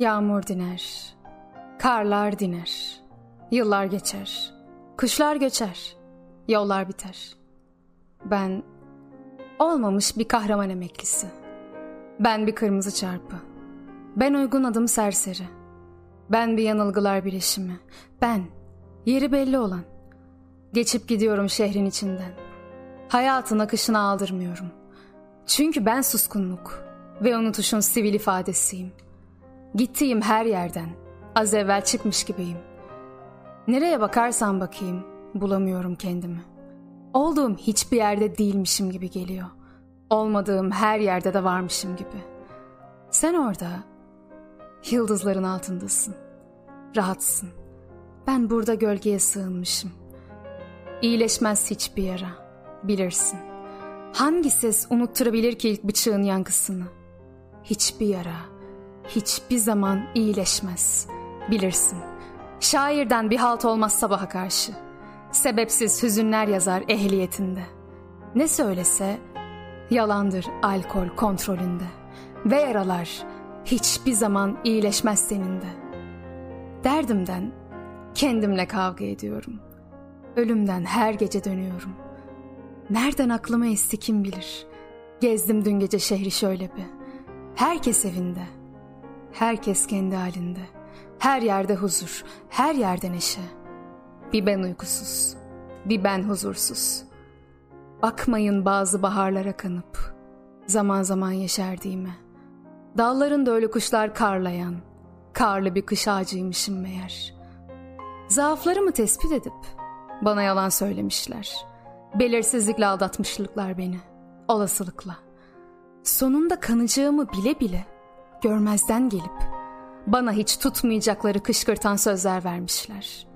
Yağmur diner, karlar diner, yıllar geçer, kuşlar göçer, yollar biter. Ben olmamış bir kahraman emeklisi. Ben bir kırmızı çarpı. Ben uygun adım serseri. Ben bir yanılgılar bileşimi. Ben, yeri belli olan. Geçip gidiyorum şehrin içinden. Hayatın akışına aldırmıyorum. Çünkü ben suskunluk ve unutuşun sivil ifadesiyim. Gittiğim her yerden az evvel çıkmış gibiyim. Nereye bakarsam bakayım bulamıyorum kendimi. Olduğum hiçbir yerde değilmişim gibi geliyor. Olmadığım her yerde de varmışım gibi. Sen orada yıldızların altındasın. Rahatsın. Ben burada gölgeye sığınmışım. İyileşmez hiçbir yara. Bilirsin. Hangi ses unutturabilir ki ilk bıçağın yankısını? Hiçbir yara, hiçbir zaman iyileşmez. Bilirsin. Şairden bir halt olmaz sabaha karşı. Sebepsiz hüzünler yazar ehliyetinde. Ne söylese yalandır alkol kontrolünde. Ve yaralar hiçbir zaman iyileşmez senin de. Derdimden kendimle kavga ediyorum. Ölümden her gece dönüyorum. Nereden aklıma esti kim bilir. Gezdim dün gece şehri şöyle bir. Herkes evinde. Herkes kendi halinde. Her yerde huzur, her yerde neşe. Bir ben uykusuz, bir ben huzursuz. Bakmayın bazı baharlara kanıp, zaman zaman yeşerdiğime. Dallarında öyle kuşlar karlayan, karlı bir kış ağacıymışım meğer. Zaaflarımı tespit edip bana yalan söylemişler. Belirsizlikle aldatmışlıklar beni, olasılıkla. Sonunda kanacağımı bile bile görmezden gelip bana hiç tutmayacakları kışkırtan sözler vermişler.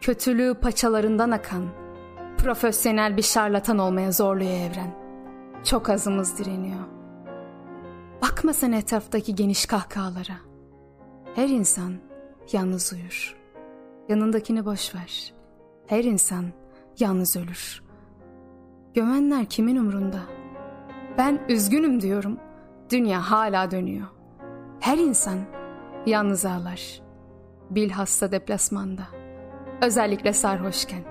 Kötülüğü paçalarından akan, profesyonel bir şarlatan olmaya zorluyor evren. Çok azımız direniyor. Bakma sen etraftaki geniş kahkahalara. Her insan yalnız uyur. Yanındakini boş ver. Her insan yalnız ölür. Gömenler kimin umrunda? Ben üzgünüm diyorum. Dünya hala dönüyor. Her insan yalnız ağlar. Bilhassa deplasmanda. Özellikle sarhoşken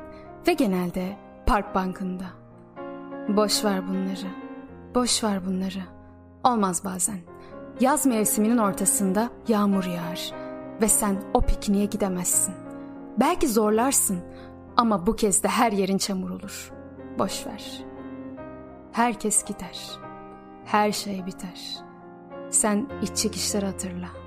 ve genelde park bankında. Boş ver bunları. Boş ver bunları. Olmaz bazen. Yaz mevsiminin ortasında yağmur yağar ve sen o pikniğe gidemezsin. Belki zorlarsın ama bu kez de her yerin çamur olur. Boş ver. Herkes gider. Her şey biter. Sen iç çekişleri hatırla.''